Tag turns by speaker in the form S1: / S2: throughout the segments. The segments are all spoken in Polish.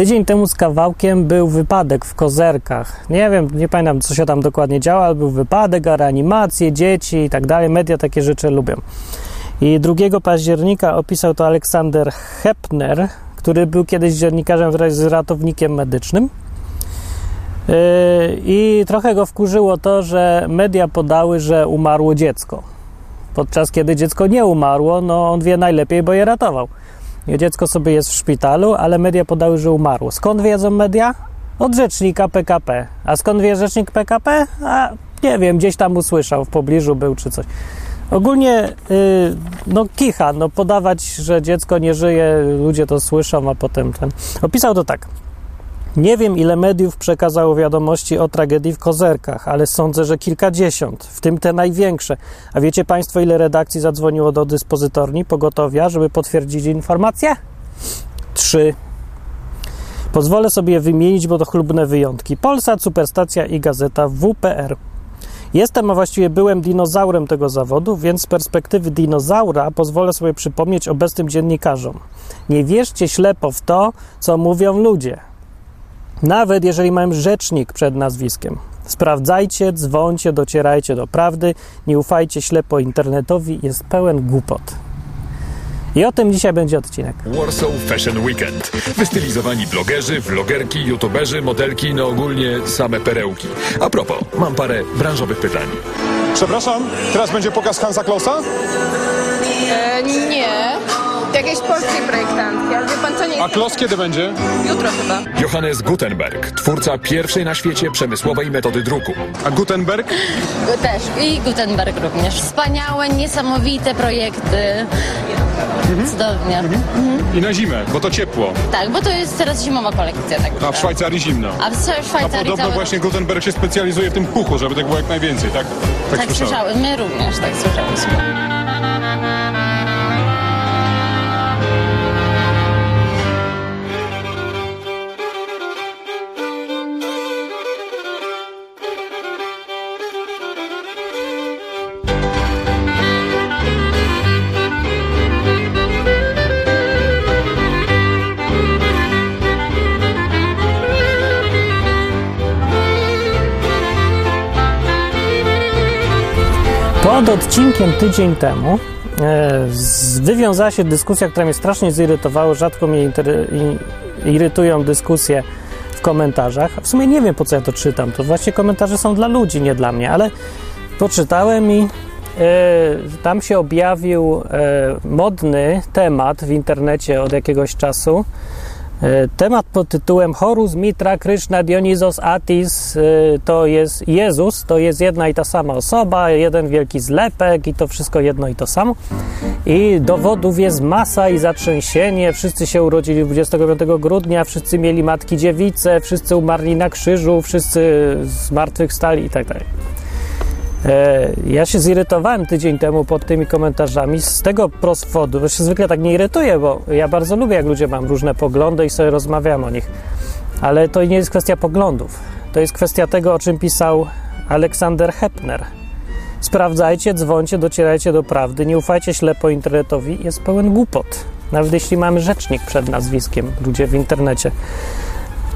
S1: Tydzień temu z kawałkiem był wypadek w Kozerkach. Nie wiem, nie pamiętam, co się tam dokładnie działo, ale był wypadek, a reanimacje, dzieci i tak dalej. Media takie rzeczy lubią. I 2 października opisał to Aleksander Hepner, który był kiedyś dziennikarzem wraz z ratownikiem medycznym. Yy, I trochę go wkurzyło to, że media podały, że umarło dziecko. Podczas kiedy dziecko nie umarło, no on wie najlepiej, bo je ratował. Dziecko sobie jest w szpitalu, ale media podały, że umarło. Skąd wiedzą media? Od rzecznika PKP. A skąd wie rzecznik PKP? A nie wiem, gdzieś tam usłyszał, w pobliżu był czy coś. Ogólnie, yy, no kicha, no podawać, że dziecko nie żyje, ludzie to słyszą, a potem ten... Opisał to tak. Nie wiem, ile mediów przekazało wiadomości o tragedii w Kozerkach, ale sądzę, że kilkadziesiąt, w tym te największe. A wiecie Państwo, ile redakcji zadzwoniło do dyspozytorni pogotowia, żeby potwierdzić informację? Trzy. Pozwolę sobie wymienić, bo to chlubne wyjątki. Polsat, Superstacja i Gazeta WPR. Jestem, a właściwie byłem dinozaurem tego zawodu, więc z perspektywy dinozaura pozwolę sobie przypomnieć obecnym dziennikarzom. Nie wierzcie ślepo w to, co mówią ludzie. Nawet jeżeli mają rzecznik przed nazwiskiem. Sprawdzajcie, dzwońcie, docierajcie do prawdy, nie ufajcie ślepo internetowi, jest pełen głupot. I o tym dzisiaj będzie odcinek.
S2: Warsaw Fashion Weekend. Wystylizowani blogerzy, vlogerki, youtuberzy, modelki, no ogólnie same perełki. A propos, mam parę branżowych pytań.
S3: Przepraszam, teraz będzie pokaz Hansa Klausa?
S4: E, nie. Jakiejś polskiej projektantki, ale wie pan co nie
S3: A Klaus kiedy będzie?
S4: Jutro chyba.
S2: Johannes Gutenberg, twórca pierwszej na świecie przemysłowej metody druku.
S3: A Gutenberg?
S5: Też i Gutenberg również. Wspaniałe, niesamowite projekty. Cudownie.
S3: I na zimę, bo to ciepło.
S5: Tak, bo to jest teraz zimowa kolekcja. Tak
S3: A w Szwajcarii zimno.
S5: A w całej
S3: A
S5: Szwajcarii
S3: podobno właśnie Gutenberg się specjalizuje w tym puchu, żeby tego było jak najwięcej, tak?
S5: Tak słyszałem, my również tak słyszałyśmy.
S1: Pod odcinkiem tydzień temu e, wywiązała się dyskusja, która mnie strasznie zirytowała. Rzadko mnie irytują dyskusje w komentarzach. W sumie nie wiem, po co ja to czytam. To właśnie komentarze są dla ludzi, nie dla mnie, ale poczytałem i e, tam się objawił e, modny temat w internecie od jakiegoś czasu. E, Temat pod tytułem Horus Mitra Krishna Dionizos Atis e, to jest Jezus, to jest jedna i ta sama osoba, jeden wielki zlepek i to wszystko jedno i to samo. I dowodów jest masa i zatrzęsienie. Wszyscy się urodzili 25 grudnia, wszyscy mieli matki dziewice, wszyscy umarli na krzyżu, wszyscy zmartwychwstali i tak dalej. E, Ja się zirytowałem tydzień temu pod tymi komentarzami z tego powodu, bo się zwykle tak nie irytuję, bo ja bardzo lubię, jak ludzie mają różne poglądy i sobie rozmawiam o nich. Ale to nie jest kwestia poglądów. To jest kwestia tego, o czym pisał Aleksander Hepner. Sprawdzajcie, dzwońcie, docierajcie do prawdy, nie ufajcie ślepo internetowi, jest pełen głupot. Nawet jeśli mamy rzecznik przed nazwiskiem, ludzie w internecie.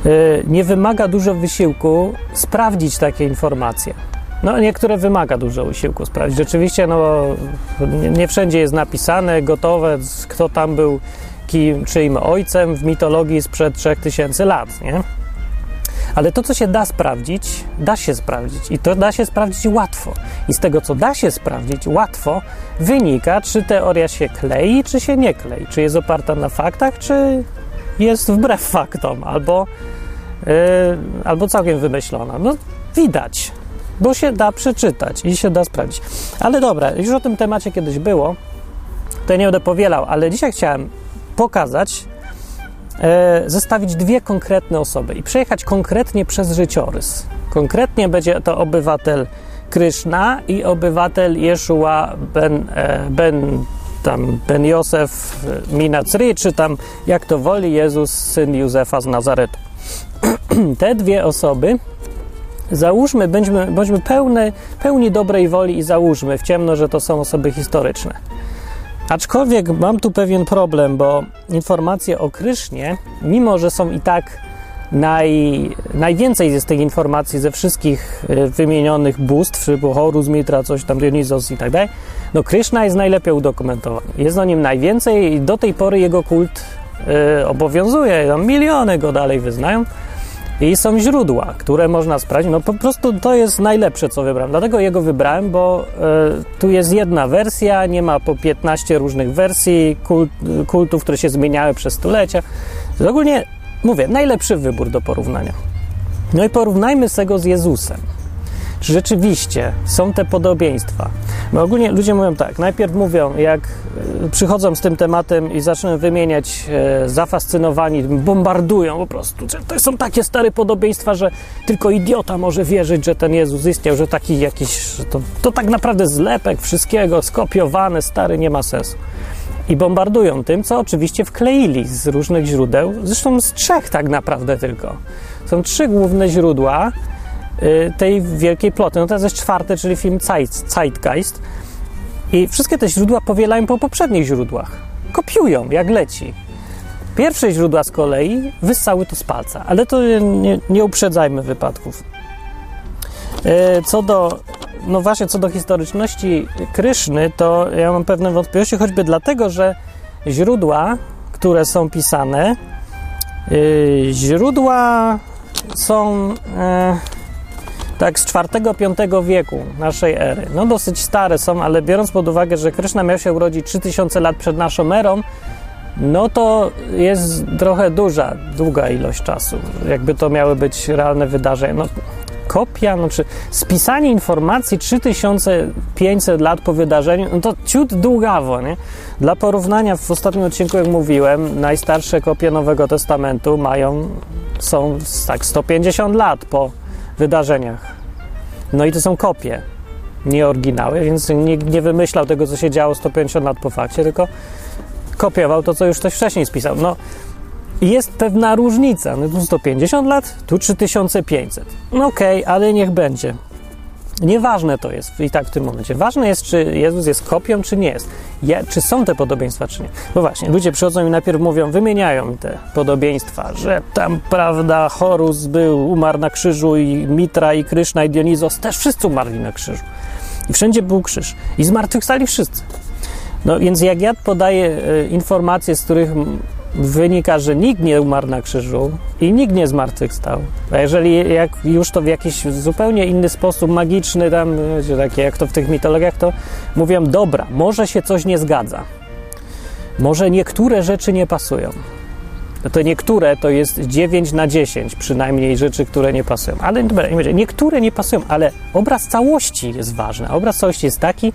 S1: E, Nie wymaga dużo wysiłku sprawdzić takie informacje. No, niektóre wymaga dużo wysiłku sprawdzić. Rzeczywiście, no, nie, nie wszędzie jest napisane, gotowe, kto tam był kim, czyim ojcem w mitologii sprzed 3000 lat, nie? Ale to, co się da sprawdzić, da się sprawdzić. I to da się sprawdzić łatwo. I z tego, co da się sprawdzić łatwo, wynika, czy teoria się klei, czy się nie klei. Czy jest oparta na faktach, czy jest wbrew faktom, albo, yy, albo całkiem wymyślona. No, widać bo się da przeczytać i się da sprawdzić. Ale dobra, już o tym temacie kiedyś było, to ja nie będę powielał, ale dzisiaj chciałem pokazać, e, zestawić dwie konkretne osoby i przejechać konkretnie przez życiorys. Konkretnie będzie to obywatel Kryszna i obywatel Jeszua ben, e, ben, tam ben Józef Minacri, czy tam jak to woli Jezus, syn Józefa z Nazaretu. Te dwie osoby Załóżmy, bądźmy, bądźmy pełne, pełni dobrej woli i załóżmy w ciemno, że to są osoby historyczne. Aczkolwiek mam tu pewien problem, bo informacje o Krysznie, mimo że są i tak naj, najwięcej jest tych informacji ze wszystkich y, wymienionych bóstw, typu Horus, Mitra, coś tam, Dionizos i tak dalej, no Kryszna jest najlepiej udokumentowany. Jest o nim najwięcej i do tej pory jego kult y, obowiązuje. Tam miliony go dalej wyznają. I są źródła, które można sprawdzić. No po prostu to jest najlepsze, co wybrałem. Dlatego jego wybrałem, bo y, tu jest jedna wersja, nie ma po 15 różnych wersji kult, kultów, które się zmieniały przez stulecia. Ogólnie, mówię, najlepszy wybór do porównania. No i porównajmy z tego z Jezusem. Czy rzeczywiście są te podobieństwa? Bo ogólnie ludzie mówią tak, najpierw mówią, jak y, przychodzą z tym tematem i zaczynają wymieniać e, zafascynowani, bombardują po prostu, to są takie stare podobieństwa, że tylko idiota może wierzyć, że ten Jezus istniał, że taki jakiś, że to, to tak naprawdę zlepek wszystkiego, skopiowane, stary, nie ma sensu. I bombardują tym, co oczywiście wkleili z różnych źródeł, zresztą z trzech tak naprawdę tylko. Są trzy główne źródła, tej wielkiej ploty. No teraz jest czwarte, czyli film Zeit- Zeitgeist. I wszystkie te źródła powielają po poprzednich źródłach. Kopiują, jak leci. Pierwsze źródła z kolei wyssały to z palca, ale to nie, nie uprzedzajmy wypadków. E, Co do, no właśnie, co do historyczności Kryszny, to ja mam pewne wątpliwości, choćby dlatego, że źródła, które są pisane, y, źródła są e, tak z IV-V wieku naszej ery. No dosyć stare są, ale biorąc pod uwagę, że Kryszna miał się urodzić 3000 lat przed naszą erą, no to jest trochę duża, długa ilość czasu. Jakby to miały być realne wydarzenia. No, kopia, no czy spisanie informacji 3500 lat po wydarzeniu, no to ciut długawo, nie? Dla porównania, w ostatnim odcinku, jak mówiłem, najstarsze kopie Nowego Testamentu mają, są tak 150 lat po wydarzeniach. No i to są kopie, nie oryginały, więc nikt nie wymyślał tego, co się działo 150 lat po fakcie, tylko kopiował to, co już ktoś wcześniej spisał. No, jest pewna różnica. No tu 150 lat, tu 3500. No okej, okay, ale niech będzie. Nieważne to jest i tak w tym momencie. Ważne jest, czy Jezus jest kopią, czy nie jest. Ja, czy są te podobieństwa, czy nie. No właśnie, ludzie przychodzą i najpierw mówią, wymieniają mi te podobieństwa, że tam, prawda, Horus był, umarł na krzyżu i Mitra, i Kryszna, i Dionizos też wszyscy umarli na krzyżu. I wszędzie był krzyż. I zmartwychwstali wszyscy. No więc jak ja podaję e, informacje, z których wynika, że nikt nie umarł na krzyżu i nikt nie zmartwychwstał, a jeżeli jak już to w jakiś zupełnie inny sposób, magiczny tam, wiecie, takie jak to w tych mitologiach, to mówią, dobra, może się coś nie zgadza. Może niektóre rzeczy nie pasują. No to niektóre to jest 9 na 10 przynajmniej rzeczy, które nie pasują. Ale niektóre nie pasują, ale obraz całości jest ważny. Obraz całości jest taki,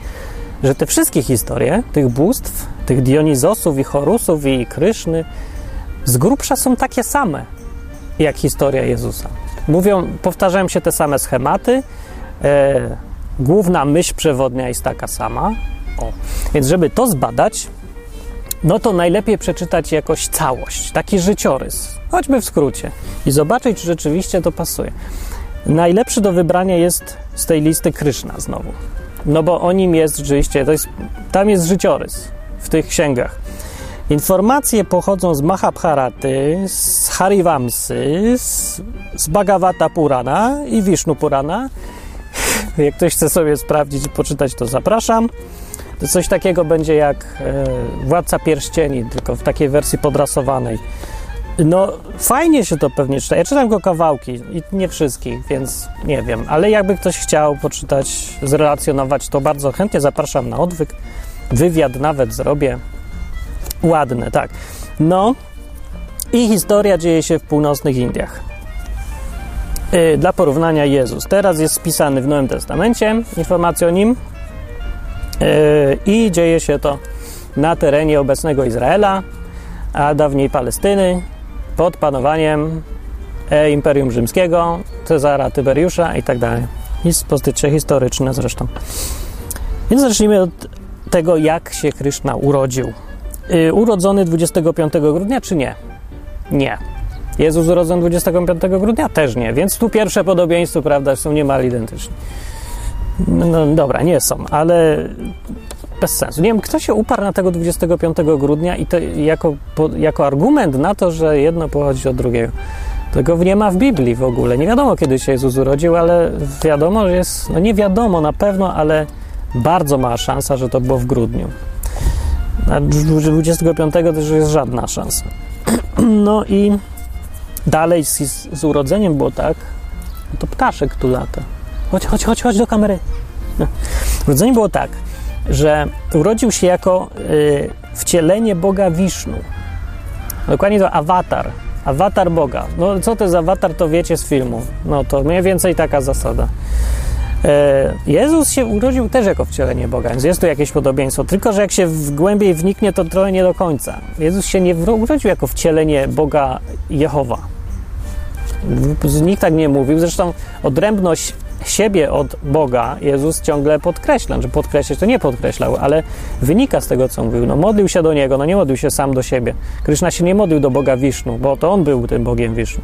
S1: że te wszystkie historie tych bóstw, tych Dionizosów i Horusów i Kryszny z grubsza są takie same jak historia Jezusa. Mówią, powtarzają się te same schematy, e, główna myśl przewodnia jest taka sama. O. Więc żeby to zbadać, no to najlepiej przeczytać jakoś całość, taki życiorys, choćby w skrócie i zobaczyć, czy rzeczywiście to pasuje. Najlepszy do wybrania jest z tej listy Kryszna znowu. No bo o nim jest rzeczywiście, jest, tam jest życiorys w tych księgach. Informacje pochodzą z Mahabharaty, z Harivamsy, z, z Bhagavata Purana i Vishnu Purana. Jak ktoś chce sobie sprawdzić i poczytać, to zapraszam. To coś takiego będzie jak e, Władca Pierścieni, tylko w takiej wersji podrasowanej. No, fajnie się to pewnie czyta. Ja czytam go kawałki i nie wszystkich, więc nie wiem. Ale jakby ktoś chciał poczytać, zrelacjonować, to bardzo chętnie zapraszam na odwyk. Wywiad nawet zrobię. Ładne, tak. No i historia dzieje się w północnych Indiach. Yy, dla porównania Jezus. Teraz jest spisany w Nowym Testamencie, informacja o nim. Yy, I dzieje się to na terenie obecnego Izraela, a dawniej Palestyny, pod panowaniem e, Imperium Rzymskiego, Cezara Tyberiusza i tak dalej. I pozycje historyczne zresztą. Więc zacznijmy od tego, jak się Kryszna urodził. Yy, urodzony 25 grudnia, czy nie? Nie. Jezus urodzony 25 grudnia? Też nie. Więc tu pierwsze podobieństwo, prawda, są niemal identyczne. No dobra, nie są, ale bez sensu. Nie wiem, kto się uparł na tego 25 grudnia i to jako, po, jako argument na to, że jedno pochodzi od drugiego. Tego nie ma w Biblii w ogóle. Nie wiadomo, kiedy się Jezus urodził, ale wiadomo, że jest, no nie wiadomo na pewno, ale bardzo mała szansa, że to było w grudniu. A 25 też jest żadna szansa. No i dalej z, z urodzeniem było tak, to ptaszek tu lata. Chodź, chodź, chodź, chodź do kamery. No. Urodzenie było tak, że urodził się jako y, wcielenie Boga Wisznu. Dokładnie to awatar. Awatar Boga. No co to jest awatar, to wiecie z filmu. No to mniej więcej taka zasada. E, Jezus się urodził też jako wcielenie Boga, więc jest tu jakieś podobieństwo. Tylko, że jak się w głębiej wniknie, to trochę nie do końca. Jezus się nie urodził jako wcielenie Boga Jehowa. Nikt tak nie mówił. Zresztą odrębność siebie od Boga Jezus ciągle podkreśla. Że podkreślać to nie podkreślał, ale wynika z tego, co mówił. No modlił się do Niego, no nie modlił się sam do siebie. Kryszna się nie modlił do Boga Wisznu, bo to On był tym Bogiem Wisznu.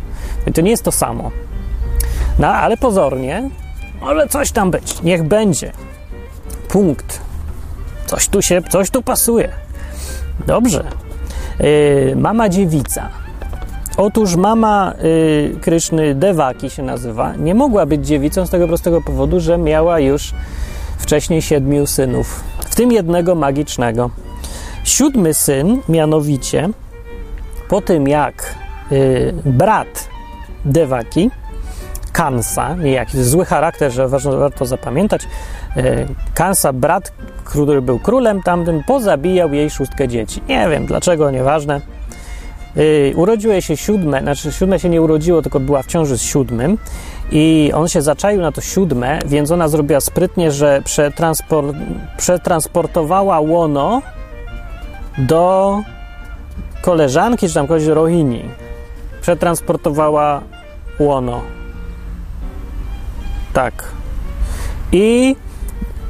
S1: To nie jest to samo. No, ale pozornie może coś tam być. Niech będzie. Punkt. Coś tu się, coś tu pasuje. Dobrze. Yy, mama dziewica. Otóż mama yy, Kryszny Dewaki się nazywa. Nie mogła być dziewicą z tego prostego powodu, że miała już wcześniej siedmiu synów, w tym jednego magicznego. Siódmy syn, mianowicie, po tym jak yy, brat Dewaki, Kansa, niejaki zły charakter, że ważne, warto zapamiętać. E, Kansa, brat, który był królem tamtym, pozabijał jej szóstkę dzieci. Nie wiem dlaczego, nieważne. E, Urodziło jej się siódme, znaczy siódme się nie urodziło, tylko była w ciąży z siódmym i on się zaczaił na to siódme, więc ona zrobiła sprytnie, że przetranspor, przetransportowała łono do koleżanki, czy tam kogoś Rohini. Przetransportowała łono. Tak. I,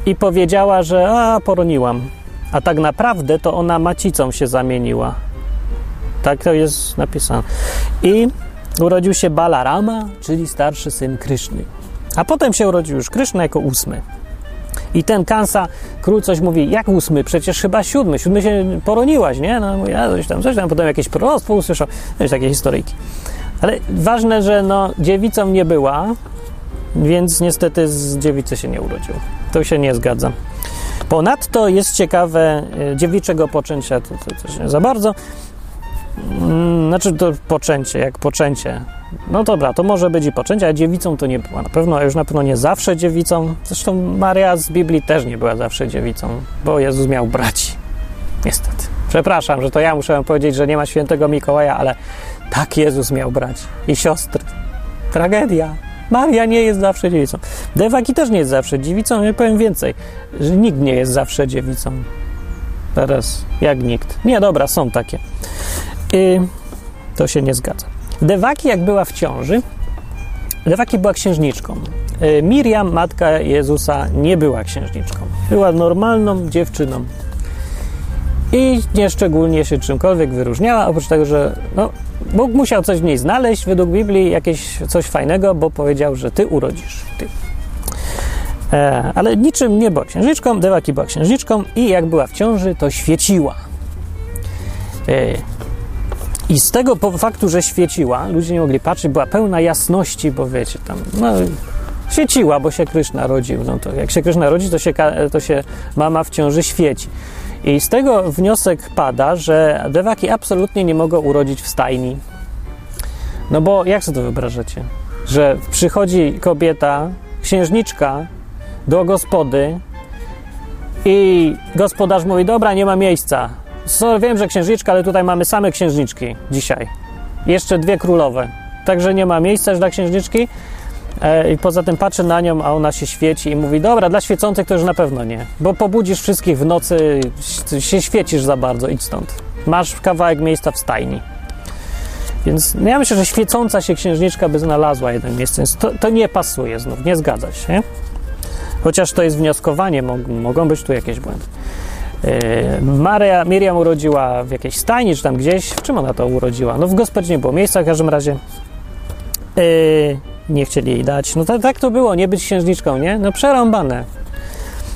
S1: I powiedziała, że a, poroniłam. A tak naprawdę to ona macicą się zamieniła. Tak to jest napisane. I urodził się Balarama, czyli starszy syn Kryszny. A potem się urodził już Kryszna jako ósmy. I ten Kansa, król coś mówi, jak ósmy? Przecież chyba siódmy. Siódmy się poroniłaś, nie? No mówi, a coś tam, coś tam. Potem jakieś proroctwo usłyszał. No i takie historyjki. Ale ważne, że no, dziewicą nie była, więc niestety z dziewicy się nie urodził. To się nie zgadza. Ponadto jest ciekawe e, dziewiczego poczęcia, to, to nie za bardzo. Mm, Znaczy to poczęcie, jak poczęcie. No dobra, to może być i poczęcie, a dziewicą to nie była. Na pewno, już na pewno nie zawsze dziewicą. Zresztą Maria z Biblii też nie była zawsze dziewicą, bo Jezus miał braci. Niestety. Przepraszam, że to ja muszę powiedzieć, że nie ma świętego Mikołaja, ale tak Jezus miał braci i siostry. Tragedia. Maria nie jest zawsze dziewicą. Dewaki też nie jest zawsze dziewicą. Ja powiem więcej, że nikt nie jest zawsze dziewicą. Teraz, jak nikt. Nie, dobra, są takie. I to się nie zgadza. Dewaki, jak była w ciąży, Dewaki była księżniczką. Y, Miriam, matka Jezusa, nie była księżniczką. Była normalną dziewczyną. I nieszczególnie się czymkolwiek wyróżniała, oprócz tego, że no, Bóg musiał coś w niej znaleźć, według Biblii jakieś coś fajnego, bo powiedział, że ty urodzisz. Ty. E, ale niczym nie była księżniczką, Dewaki była księżniczką i jak była w ciąży, to świeciła. E, I z tego faktu, że świeciła, ludzie nie mogli patrzeć, była pełna jasności, bo wiecie, tam, no, świeciła, bo się Kryszna rodził. No to jak się Kryszna rodzi, to się, to się mama w ciąży świeci. I z tego wniosek pada, że dewaki absolutnie nie mogą urodzić w stajni. No bo jak sobie to wyobrażacie? Że przychodzi kobieta, księżniczka do gospody i gospodarz mówi, dobra, nie ma miejsca. So, wiem, że księżniczka, ale tutaj mamy same księżniczki dzisiaj. Jeszcze dwie królowe. Także nie ma miejsca dla księżniczki. E, I poza tym patrzy na nią, a ona się świeci i mówi: Dobra, dla świecących to już na pewno nie, bo pobudzisz wszystkich w nocy, się świecisz za bardzo, idź stąd. Masz kawałek miejsca w stajni. Więc no ja myślę, że świecąca się księżniczka by znalazła jeden miejsce, więc to, to nie pasuje znów, nie zgadza się. Chociaż to jest wnioskowanie, mog, mogą być tu jakieś błędy. Yy, Maria, Miriam urodziła w jakiejś stajni, czy tam gdzieś. W czym ona to urodziła? No w gospodzie nie było miejsca w każdym razie. Yy, nie chcieli jej dać. No tak, tak to było, nie być księżniczką, nie? No przerąbane.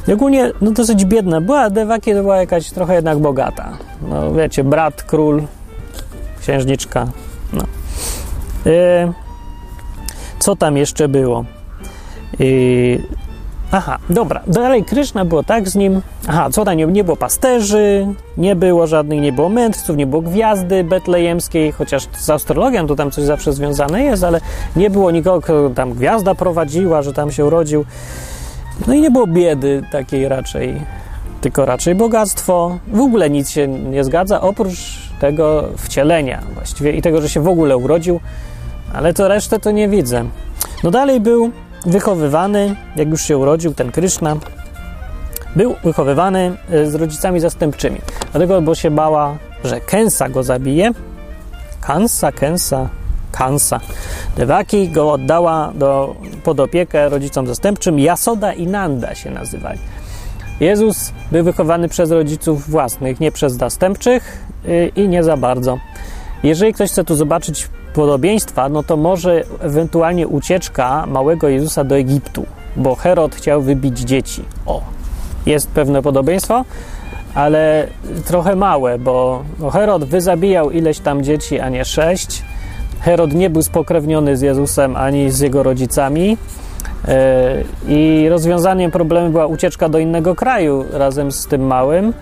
S1: I ogólnie no dosyć biedna była, Dewaki to była jakaś trochę jednak bogata. No wiecie, brat, król, księżniczka, no. Y, co tam jeszcze było? Y, aha, dobra, dalej Kryszna było tak z nim. Aha, co tam, nie, nie było pasterzy, nie było żadnych, nie było mędrców, nie było gwiazdy betlejemskiej, chociaż z astrologią to tam coś zawsze związane jest, ale nie było nikogo, kto tam gwiazda prowadziła, że tam się urodził. No i nie było biedy takiej raczej, tylko raczej bogactwo. W ogóle nic się nie zgadza, oprócz tego wcielenia właściwie i tego, że się w ogóle urodził, ale to resztę to nie widzę. No dalej był wychowywany, jak już się urodził, ten Kryszna, był wychowywany y, z rodzicami zastępczymi. Dlatego, bo się bała, że Kensa go zabije. Kansa, Kensa, Kansa. Dewaki go oddała do, pod opiekę rodzicom zastępczym. Jasoda i Nanda się nazywali. Jezus był wychowany przez rodziców własnych, nie przez zastępczych yy, i nie za bardzo. Jeżeli ktoś chce tu zobaczyć podobieństwa, no to może ewentualnie ucieczka małego Jezusa do Egiptu, bo Herod chciał wybić dzieci. O, jest pewne podobieństwo, ale trochę małe, bo Herod wyzabijał ileś tam dzieci, a nie sześć. Herod nie był spokrewniony z Jezusem ani z jego rodzicami. E, I rozwiązaniem problemu była ucieczka do innego kraju razem z tym małym,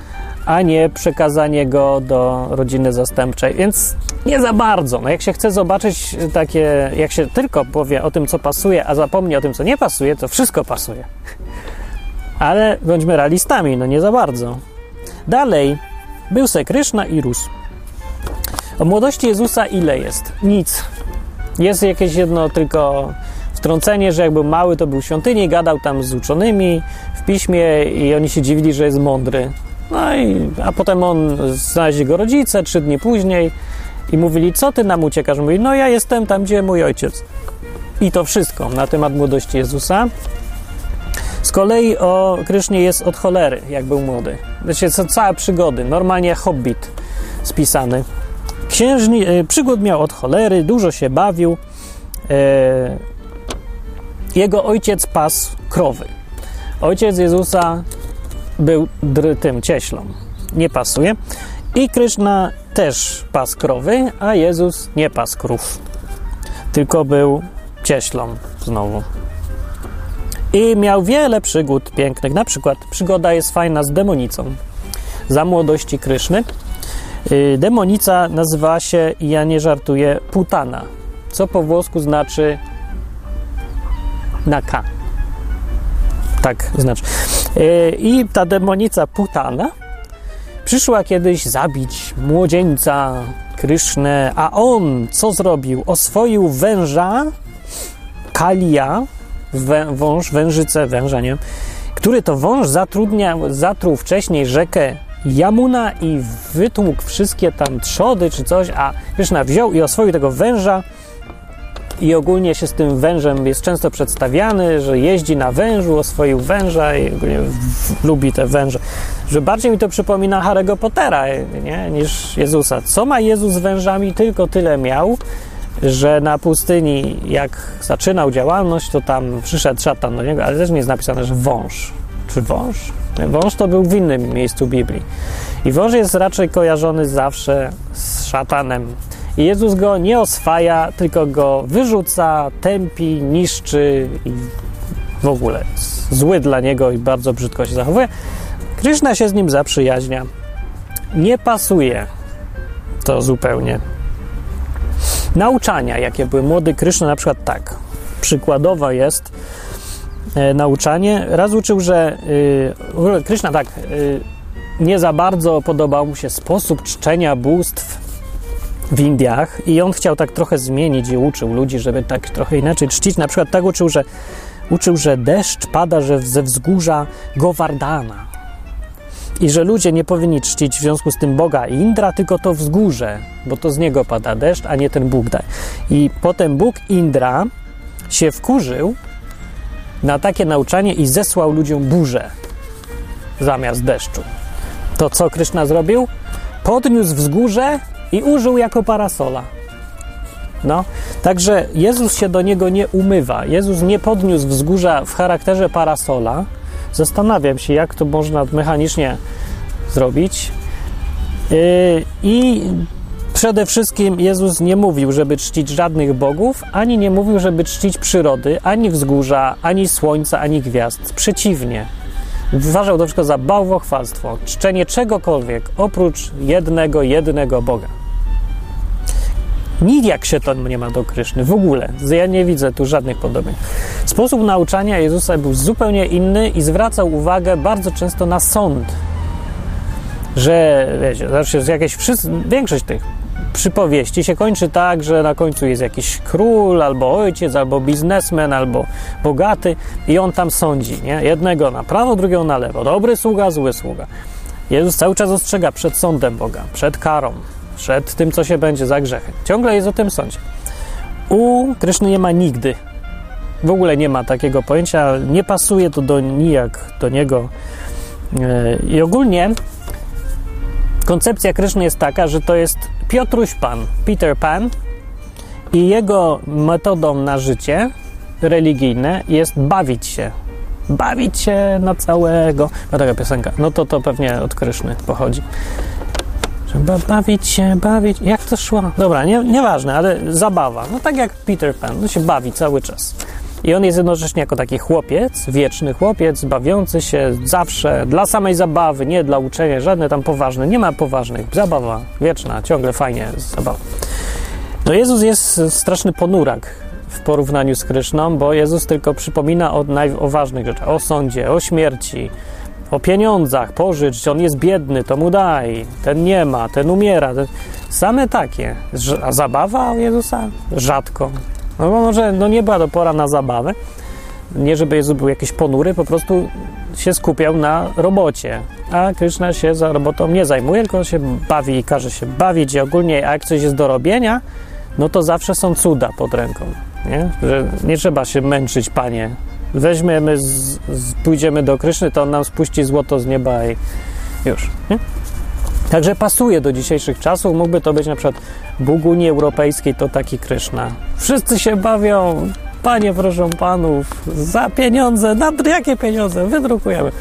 S1: a nie przekazanie go do rodziny zastępczej. Więc nie za bardzo. No jak się chce zobaczyć takie, jak się tylko powie o tym, co pasuje, a zapomni o tym, co nie pasuje, to wszystko pasuje. Ale bądźmy realistami, no nie za bardzo. Dalej, był se Kryszna i rósł. O młodości Jezusa ile jest? Nic. Jest jakieś jedno tylko wtrącenie, że jak był mały, to był w świątyni, gadał tam z uczonymi w piśmie i oni się dziwili, że jest mądry. No i, a potem on znaleźli go rodzice trzy dni później i mówili, co ty nam uciekasz? Mówi, no ja jestem tam, gdzie mój ojciec. I to wszystko na temat młodości Jezusa. Z kolei o Krysznie jest od cholery, jak był młody. Wiecie, co całe przygody, normalnie hobbit spisany. Księżni, y, przygód miał od cholery, dużo się bawił. E, jego ojciec pasł krowy. Ojciec Jezusa był tym cieślą. Nie pasuje. I Kryszna też pas krowy, a Jezus nie pas krów. Tylko był cieślą znowu. I miał wiele przygód pięknych. Na przykład przygoda jest fajna z demonicą. Za młodości Kryszny. Demonica nazywała się, i ja nie żartuję, putana. Co po włosku znaczy na K. Tak znaczy. I ta demonica Putana przyszła kiedyś zabić młodzieńca Krysznę, a on co zrobił? Oswoił węża Kalia, wę, wąż, wężycę, węża, nie? Który to wąż zatrudniał, zatruł wcześniej rzekę Jamuna i wytłukł wszystkie tam trzody czy coś, a Kryszna wziął i oswoił tego węża i ogólnie się z tym wężem jest często przedstawiany, że jeździ na wężu, oswoił węża i ogólnie lubi te węże. Że bardziej mi to przypomina Harry'ego Pottera nie? niż Jezusa. Co ma Jezus z wężami? Tylko tyle miał, że na pustyni, jak zaczynał działalność, to tam przyszedł szatan do niego, ale też nie jest napisane, że wąż. Czy wąż? Wąż to był w innym miejscu Biblii. I wąż jest raczej kojarzony zawsze z szatanem. Jezus go nie oswaja, tylko go wyrzuca, tępi, niszczy i w ogóle zły dla niego i bardzo brzydko się zachowuje. Kryszna się z nim zaprzyjaźnia. Nie pasuje to zupełnie. Nauczania, jakie były młody Kryszna, na przykład tak. Przykładowo jest e, nauczanie. Raz uczył, że y, Kryszna tak, y, nie za bardzo podobał mu się sposób czczenia bóstw w Indiach i on chciał tak trochę zmienić i uczył ludzi, żeby tak trochę inaczej czcić. Na przykład tak uczył, że uczył, że deszcz pada że ze wzgórza Govardhana i że ludzie nie powinni czcić w związku z tym Boga Indra, tylko to wzgórze, bo to z niego pada deszcz, a nie ten Bóg da. I potem Bóg Indra się wkurzył na takie nauczanie i zesłał ludziom burzę zamiast deszczu. To co Kryszna zrobił? Podniósł wzgórze i użył jako parasola. No, także Jezus się do niego nie umywa. Jezus nie podniósł wzgórza w charakterze parasola, Zastanawiam się, jak to można mechanicznie zrobić. Yy, I przede wszystkim Jezus nie mówił, żeby czcić żadnych bogów, ani nie mówił, żeby czcić przyrody, ani wzgórza, ani słońca, ani gwiazd. Przeciwnie. Uważał to wszystko za bałwochwalstwo, czczenie czegokolwiek oprócz jednego, jednego Boga. Nijak się to nie ma do Kryszny, w ogóle. Ja nie widzę tu żadnych podobieństw. Sposób nauczania Jezusa był zupełnie inny i zwracał uwagę bardzo często na sąd. Że, wiecie, znaczy jakieś, wszyscy, większość tych przypowieści się kończy tak, że na końcu jest jakiś król, albo ojciec, albo biznesmen, albo bogaty i on tam sądzi, nie? Jednego na prawo, drugiego na lewo. Dobry sługa, zły sługa. Jezus cały czas ostrzega przed sądem Boga, przed karą, przed tym, co się będzie za grzechy. Ciągle jest o tym sądzie. U Kryszny nie ma nigdy. W ogóle nie ma takiego pojęcia, nie pasuje to do nijak do niego. Yy, I ogólnie koncepcja Kryszny jest taka, że to jest Piotruś Pan, Peter Pan i jego metodą na życie religijne jest bawić się. Bawić się na całego. No taka piosenka. No to to pewnie od Kryszny pochodzi. Trzeba bawić się, bawić. Jak to szło? Dobra, nie, nieważne, ale zabawa. No tak jak Peter Pan, no się bawi cały czas. I on jest jednocześnie jako taki chłopiec, wieczny chłopiec, bawiący się zawsze dla samej zabawy, nie dla uczenia, żadne tam poważne, nie ma poważnych. Zabawa wieczna, ciągle fajnie zabawa. No Jezus jest straszny ponurak w porównaniu z Kryszną, bo Jezus tylko przypomina o, naj, o ważnych rzeczach, o sądzie, o śmierci, o pieniądzach, pożycz, on jest biedny, to mu daj, ten nie ma, ten umiera. Ten... Same takie. A zabawa Jezusa? Rzadko. No bo może no nie była to pora na zabawę. Nie, żeby Jezus był jakiś ponury, po prostu się skupiał na robocie. A Kryszna się za robotą nie zajmuje, tylko się bawi i każe się bawić i ogólnie, a jak coś jest do robienia, no to zawsze są cuda pod ręką. Nie, Że nie trzeba się męczyć, panie. Weźmiemy, z, z, pójdziemy do Kryszny, to on nam spuści złoto z nieba i już. Nie? Także pasuje do dzisiejszych czasów. Mógłby to być na przykład Bóg Unii Europejskiej, to taki Kryszna. Wszyscy się bawią, panie proszę panów, za pieniądze, na jakie pieniądze, wydrukujemy.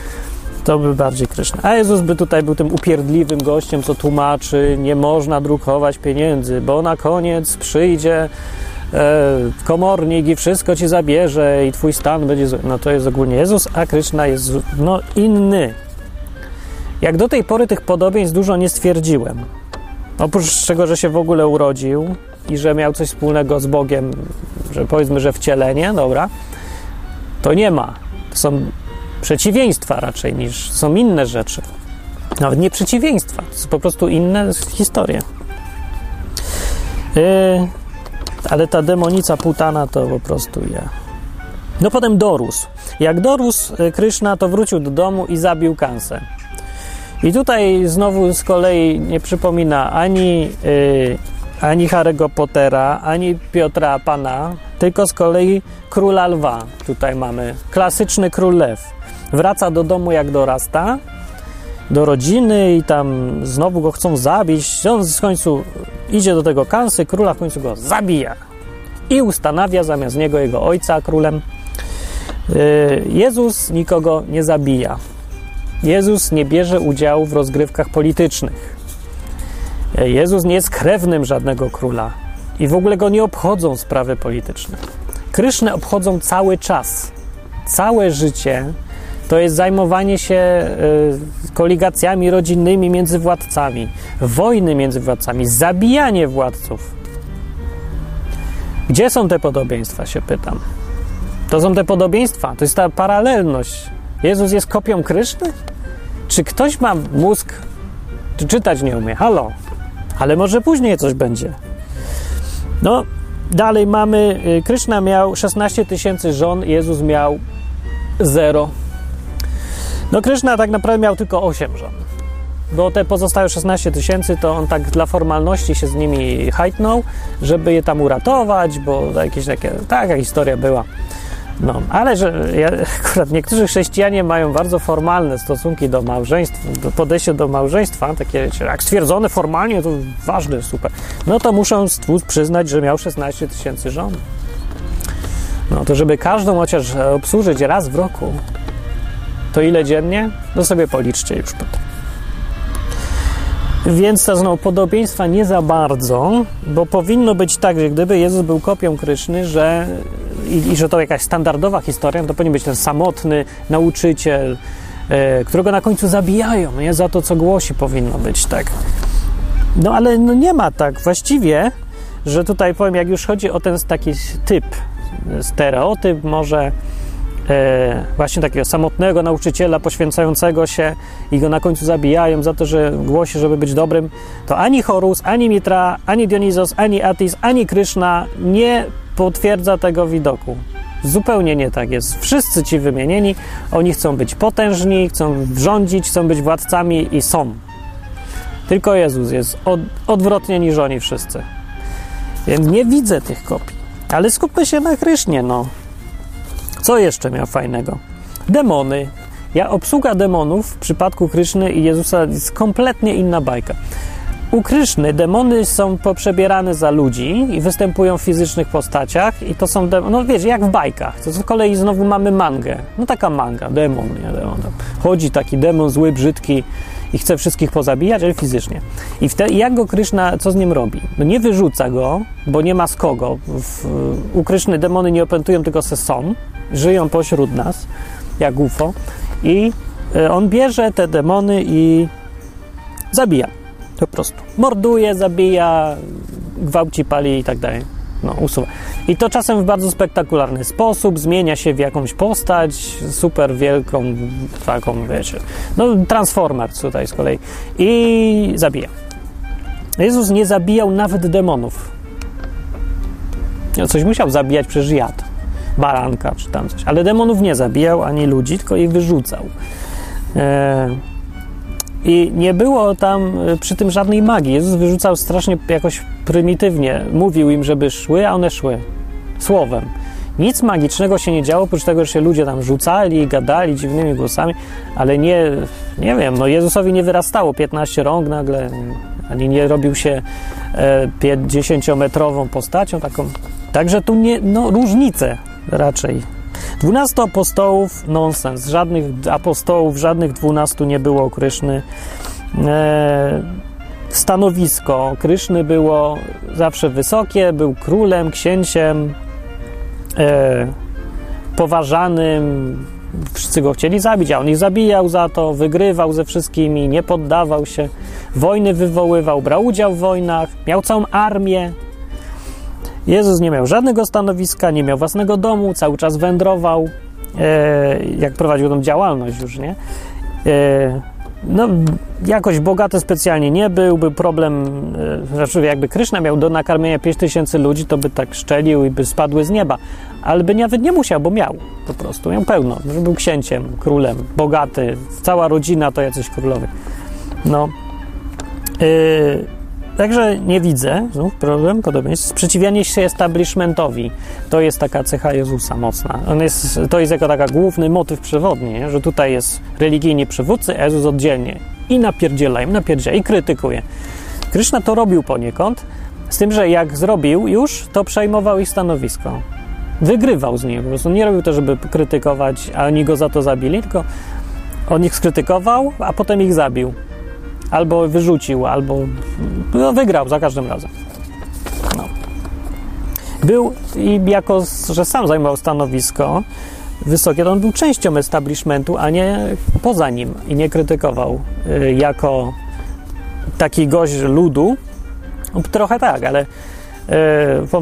S1: To by bardziej Kryszna. A Jezus by tutaj był tym upierdliwym gościem, co tłumaczy, nie można drukować pieniędzy, bo na koniec przyjdzie e, komornik i wszystko ci zabierze i twój stan będzie. No to jest ogólnie Jezus, a Kryszna jest no, inny. Jak do tej pory tych podobieństw dużo nie stwierdziłem. Oprócz tego, że się w ogóle urodził i że miał coś wspólnego z Bogiem, że powiedzmy, że wcielenie, dobra, to nie ma. To są przeciwieństwa raczej niż są inne rzeczy. Nawet nie przeciwieństwa, to są po prostu inne historie. Yy, ale ta demonica putana to po prostu ja. No potem dorósł. Jak dorósł Kryszna, to wrócił do domu i zabił Kansę. I tutaj znowu z kolei nie przypomina ani, yy, ani Harry'ego Pottera, ani Piotra Pana, tylko z kolei króla lwa. Tutaj mamy klasyczny król lew. Wraca do domu jak dorasta, do rodziny i tam znowu go chcą zabić. On w końcu idzie do tego kansy, króla w końcu go zabija i ustanawia zamiast niego jego ojca królem. Yy, Jezus nikogo nie zabija. Jezus nie bierze udziału w rozgrywkach politycznych. Jezus nie jest krewnym żadnego króla i w ogóle go nie obchodzą sprawy polityczne. Krysznę obchodzą cały czas. Całe życie to jest zajmowanie się y, koligacjami rodzinnymi między władcami, wojny między władcami, zabijanie władców. Gdzie są te podobieństwa, się pytam. To są te podobieństwa, to jest ta paralelność. Jezus jest kopią Kryszny? Czy ktoś ma mózg, czy czytać nie umie? Halo, ale może później coś będzie. No, dalej mamy, Kryszna miał 16 tysięcy żon, Jezus miał zero. No, Kryszna tak naprawdę miał tylko 8 żon. Bo te pozostałe 16 tysięcy to on tak dla formalności się z nimi hajtnął, żeby je tam uratować, bo jakieś takie, taka historia była. No, ale że ja, akurat niektórzy chrześcijanie mają bardzo formalne stosunki do małżeństwa, do podejście do małżeństwa, takie jak stwierdzone formalnie, to ważne, super. No to muszą przyznać, że miał 16 tysięcy żon. No to żeby każdą chociaż obsłużyć raz w roku, To ile dziennie? No sobie policzcie już potem. Więc to znowu podobieństwa nie za bardzo, bo powinno być tak, że gdyby Jezus był kopią Kryszny, że i, i że to jakaś standardowa historia, to powinien być ten samotny nauczyciel, e, którego na końcu zabijają, nie za to, co głosi, powinno być tak. No ale no nie ma tak. Właściwie, że tutaj powiem, jak już chodzi o ten taki typ, stereotyp, może e, właśnie takiego samotnego nauczyciela poświęcającego się i go na końcu zabijają za to, że głosi, żeby być dobrym, to ani Horus, ani Mitra, ani Dionizos, ani Atis, ani Kryszna nie potwierdza tego widoku. Zupełnie nie tak jest. Wszyscy ci wymienieni, oni chcą być potężni, chcą rządzić, chcą być władcami i są. Tylko Jezus jest od, odwrotnie niż oni wszyscy. Więc nie widzę tych kopii. Ale skupmy się na Krysznie, no. Co jeszcze miał fajnego? Demony. Ja, obsługa demonów w przypadku Kryszny i Jezusa jest kompletnie inna bajka. U Kryszny demony są poprzebierane za ludzi i występują w fizycznych postaciach i to są, demony, no wiecie, jak w bajkach. To z kolei znowu mamy mangę. No taka manga, demon, nie demon. Chodzi taki demon zły, brzydki i chce wszystkich pozabijać, ale fizycznie. I jak go Kryszna, co z nim robi? No nie wyrzuca go, bo nie ma z kogo. W, u Kryszny demony nie opętują, tylko se są. Żyją pośród nas, jak UFO. I e, on bierze te demony i zabija. Po prostu. Morduje, zabija, gwałci, pali i tak dalej. No, usuwa. I to czasem w bardzo spektakularny sposób, zmienia się w jakąś postać, super wielką, taką, wiecie, no Transformer tutaj z kolei i zabija. Jezus nie zabijał nawet demonów. No, coś musiał zabijać, przecież jadł. Baranka czy tam coś. Ale demonów nie zabijał, ani ludzi, tylko ich wyrzucał. Eee, i nie było tam y, przy tym żadnej magii. Jezus wyrzucał strasznie jakoś prymitywnie. Mówił im, żeby szły, a one szły. Słowem. Nic magicznego się nie działo, oprócz tego, że się ludzie tam rzucali, gadali dziwnymi głosami, ale nie, nie wiem, no Jezusowi nie wyrastało 15 rąk nagle, ani nie robił się e, 50-metrową postacią taką. Także tu nie, no różnice raczej 12 apostołów, nonsens. Żadnych apostołów, żadnych 12 nie było Kryszny. E, stanowisko Kryszny było zawsze wysokie, był królem, księciem, e, poważanym. Wszyscy go chcieli zabić, a on ich zabijał za to, wygrywał ze wszystkimi, nie poddawał się, wojny wywoływał, brał udział w wojnach, miał całą armię, Jezus nie miał żadnego stanowiska, nie miał własnego domu, cały czas wędrował, e, jak prowadził tą działalność już, nie? E, no, jakoś bogaty specjalnie nie był, był problem, e, znaczy jakby Kryszna miał do nakarmienia 5 tysięcy ludzi, to by tak szczelił i by spadły z nieba, ale by nawet nie musiał, bo miał po prostu, miał pełno, że był księciem, królem, bogaty, cała rodzina to jacyś królowie. No, Także nie widzę, znów problem, podobieństw. Sprzeciwianie się establishmentowi to jest taka cecha Jezusa mocna. On jest, to jest jako taka główny motyw przewodni, że tutaj jest religijni przywódcy, a Jezus oddzielnie. I napierdziela im, napierdziela i krytykuje. Kryszna to robił poniekąd, z tym, że jak zrobił już, to przejmował ich stanowisko. Wygrywał z nimi, po prostu nie robił to, żeby krytykować, a oni go za to zabili, tylko on ich skrytykował, a potem ich zabił albo wyrzucił, albo no, wygrał za każdym razem. No. Był i jako, że sam zajmował stanowisko wysokie, to on był częścią establishmentu, a nie poza nim i nie krytykował y, jako taki gość ludu. Trochę tak, ale y,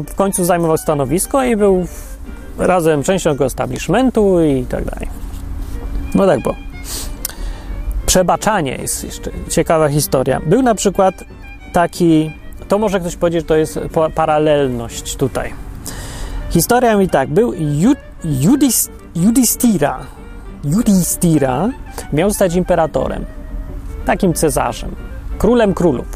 S1: w końcu zajmował stanowisko i był razem częścią tego establishmentu i tak dalej. No tak było przebaczanie jest jeszcze ciekawa historia. Był na przykład taki, to może ktoś powiedzieć, że to jest paralelność tutaj. Historia mi tak, był Judis, Judistira. Judistira miał stać imperatorem, takim cesarzem, królem królów,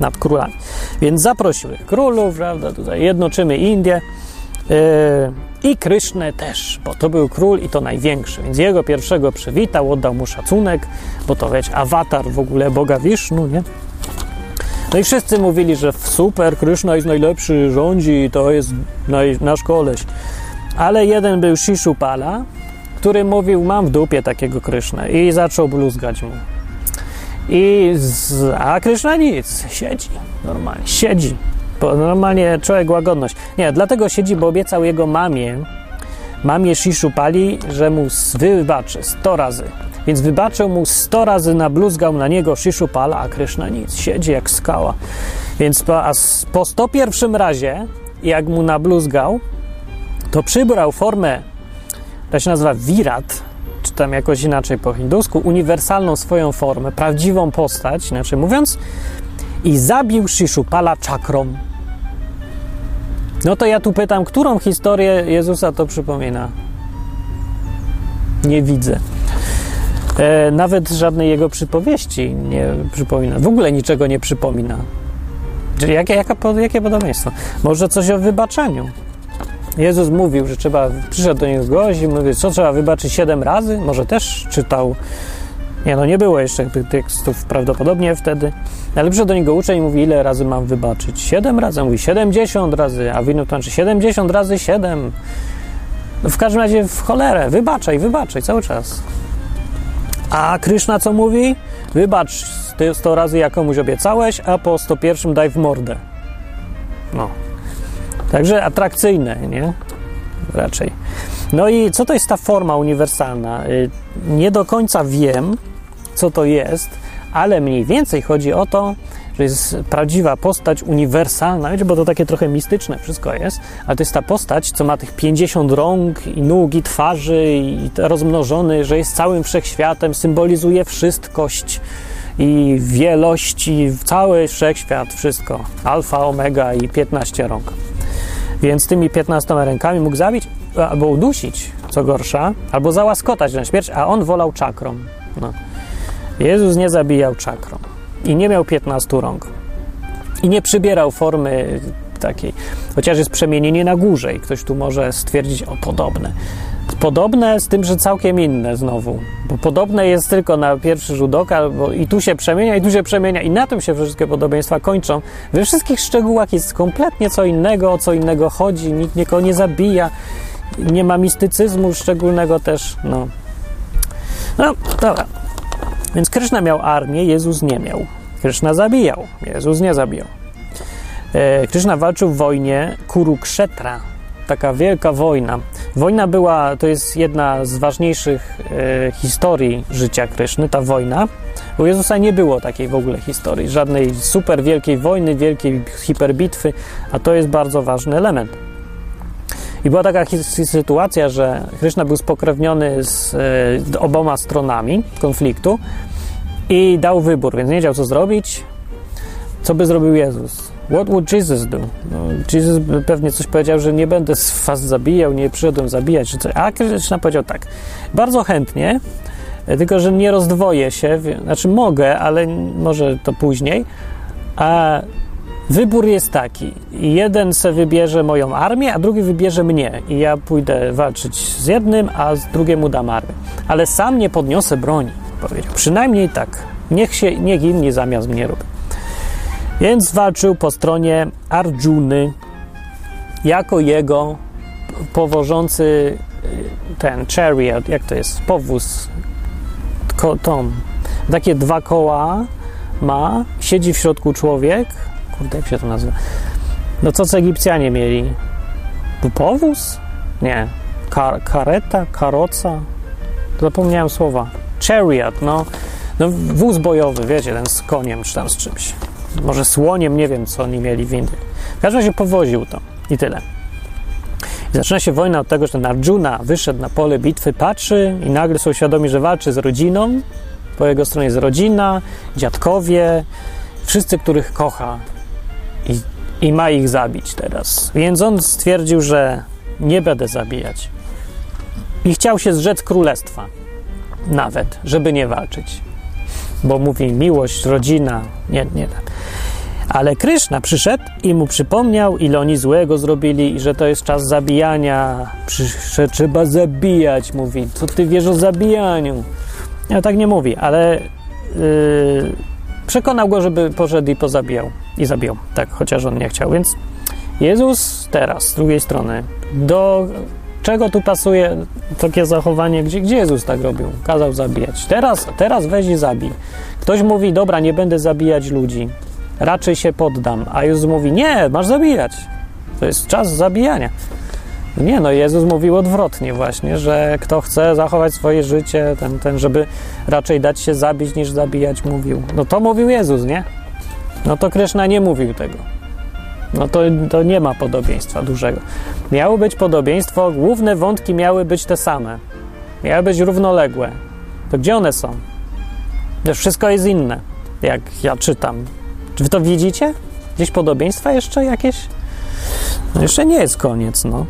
S1: nad królami. Więc zaprosił królów, prawda, tutaj jednoczymy Indię, i Krysznę też, bo to był król i to największy, więc jego pierwszego przywitał, oddał mu szacunek, bo to wiecie, awatar w ogóle Boga Wisznu, nie? No i wszyscy mówili, że super, Kryszna jest najlepszy, rządzi, to jest naj, nasz koleś. Ale jeden był Shishupala, który mówił, mam w dupie takiego Krysznę i zaczął bluzgać mu. I z, a Kryszna nic, siedzi normalnie, siedzi. Normalnie człowiek łagodność. Nie, dlatego siedzi, bo obiecał jego mamie, mamie Shishupali, że mu wybaczy 100 razy. Więc wybaczył mu 100 razy, nabluzgał na niego Shishupala, a Kryszna nic, siedzi jak skała. Więc po, a po 101 razie, jak mu nabluzgał, to przybrał formę, która się nazywa Virat, czy tam jakoś inaczej po hindusku, uniwersalną swoją formę, prawdziwą postać, inaczej mówiąc, i zabił Shishupala czakrą. No to ja tu pytam, którą historię Jezusa to przypomina? Nie widzę. E, nawet żadnej jego przypowieści nie przypomina. W ogóle niczego nie przypomina. Jakie, jaka, jakie podobieństwo? Może coś o wybaczeniu. Jezus mówił, że trzeba, przyszedł do niego gość i mówi, co trzeba wybaczyć siedem razy? Może też czytał, nie no nie było jeszcze tych tekstów prawdopodobnie wtedy, ale przyszedł do niego uczeń i mówi, ile razy mam wybaczyć? Siedem razy? Mówi, 70 razy, a w innym tłumaczy 70 razy 7. No w każdym razie w cholerę, wybaczaj, wybaczaj cały czas. A Kryszna co mówi? Wybacz 100 razy jak komuś obiecałeś, a po 101 daj w mordę. No. Także atrakcyjne, nie? Raczej. No i co to jest ta forma uniwersalna? Y, Nie do końca wiem, co to jest, ale mniej więcej chodzi o to, że jest prawdziwa postać uniwersalna, bo to takie trochę mistyczne wszystko jest, ale to jest ta postać, co ma tych 50 rąk i nóg i twarzy i rozmnożony, że jest całym wszechświatem, symbolizuje wszystkość i wielość i cały wszechświat, wszystko. Alfa, omega i 15 rąk. Więc tymi 15 rękami mógł zabić albo udusić, co gorsza, albo załaskotać na śmierć, a on wolał czakrą. No. Jezus nie zabijał czakrą i nie miał 15 rąk. I nie przybierał formy takiej, chociaż jest przemienienie na górze i ktoś tu może stwierdzić, o podobne. Podobne z tym, że całkiem inne znowu, bo podobne jest tylko na pierwszy rzut oka, bo i tu się przemienia, i tu się przemienia, i na tym się wszystkie podobieństwa kończą. We wszystkich szczegółach jest kompletnie co innego, o co innego chodzi, nikt nikogo nie zabija, nie ma mistycyzmu szczególnego też, no. No, dobra. Więc Kryszna miał armię, Jezus nie miał. Kryszna zabijał, Jezus nie zabijał. E, Kryszna walczył w wojnie Kurukshetra, taka wielka wojna. Wojna była, to jest jedna z ważniejszych e, historii życia Kryszny, ta wojna. U Jezusa nie było takiej w ogóle historii, żadnej super wielkiej wojny, wielkiej hiperbitwy, a to jest bardzo ważny element. I była taka sytuacja, że Kryszna był spokrewniony z e, oboma stronami konfliktu i dał wybór, więc nie wiedział co zrobić. Co by zrobił Jezus? What would Jesus do? No, Jesus pewnie coś powiedział, że nie będę was zabijał, nie przyszedłem zabijać, czy coś. A Kryszna powiedział tak, bardzo chętnie, tylko że nie rozdwoję się, znaczy mogę, ale może to później. A wybór jest taki: jeden se wybierze moją armię, a drugi wybierze mnie, i ja pójdę walczyć z jednym, a z drugiemu dam armię. Ale sam nie podniosę broni, powiedział. Przynajmniej tak. Niech, się, niech inni zamiast mnie robią. Więc walczył po stronie Arjuny jako jego powożący y, ten chariot, jak to jest, powóz, tom, takie dwa koła ma, siedzi w środku człowiek, kurde, jak się to nazywa, no co co Egipcjanie mieli? Powóz? Nie. Kar, kareta, karoca? Zapomniałem słowa. Chariot, no. No wóz bojowy, wiecie, ten z koniem czy tam z czymś. Może słoniem, nie wiem co oni mieli w Indii. W każdym razie powoził to i tyle. I zaczyna się wojna od tego, że ten Arjuna wyszedł na pole bitwy, patrzy i nagle są świadomi, że walczy z rodziną. Po jego stronie jest rodzina, dziadkowie, wszyscy, których kocha i, i ma ich zabić teraz. Więc on stwierdził, że nie będę zabijać. I chciał się zrzec królestwa, nawet, żeby nie walczyć. Bo mówi miłość, rodzina, nie, nie tak. Ale Kryszna przyszedł i mu przypomniał, ile oni złego zrobili i że to jest czas zabijania, przy- że trzeba zabijać, mówi. Co ty wiesz o zabijaniu? Ja tak nie mówi, ale yy, przekonał go, żeby poszedł i pozabijał. I zabijał, tak, chociaż on nie chciał. Więc Jezus teraz, z drugiej strony, do czego tu pasuje takie zachowanie, gdzie, gdzie Jezus tak robił? Kazał zabijać. Teraz, teraz weź i zabij. Ktoś mówi, dobra, nie będę zabijać ludzi, raczej się poddam. A Jezus mówi, nie, masz zabijać. To jest czas zabijania. Nie, no Jezus mówił odwrotnie właśnie, że kto chce zachować swoje życie, ten, ten, żeby raczej dać się zabić niż zabijać, mówił. No to mówił Jezus, nie? No to Kryszna nie mówił tego. No to, to nie ma podobieństwa dużego. Miało być podobieństwo, główne wątki miały być te same. Miały być równoległe. To gdzie one są? Wiesz, wszystko jest inne, jak ja czytam. Czy wy to widzicie? Gdzieś podobieństwa jeszcze jakieś? No jeszcze nie jest koniec, no.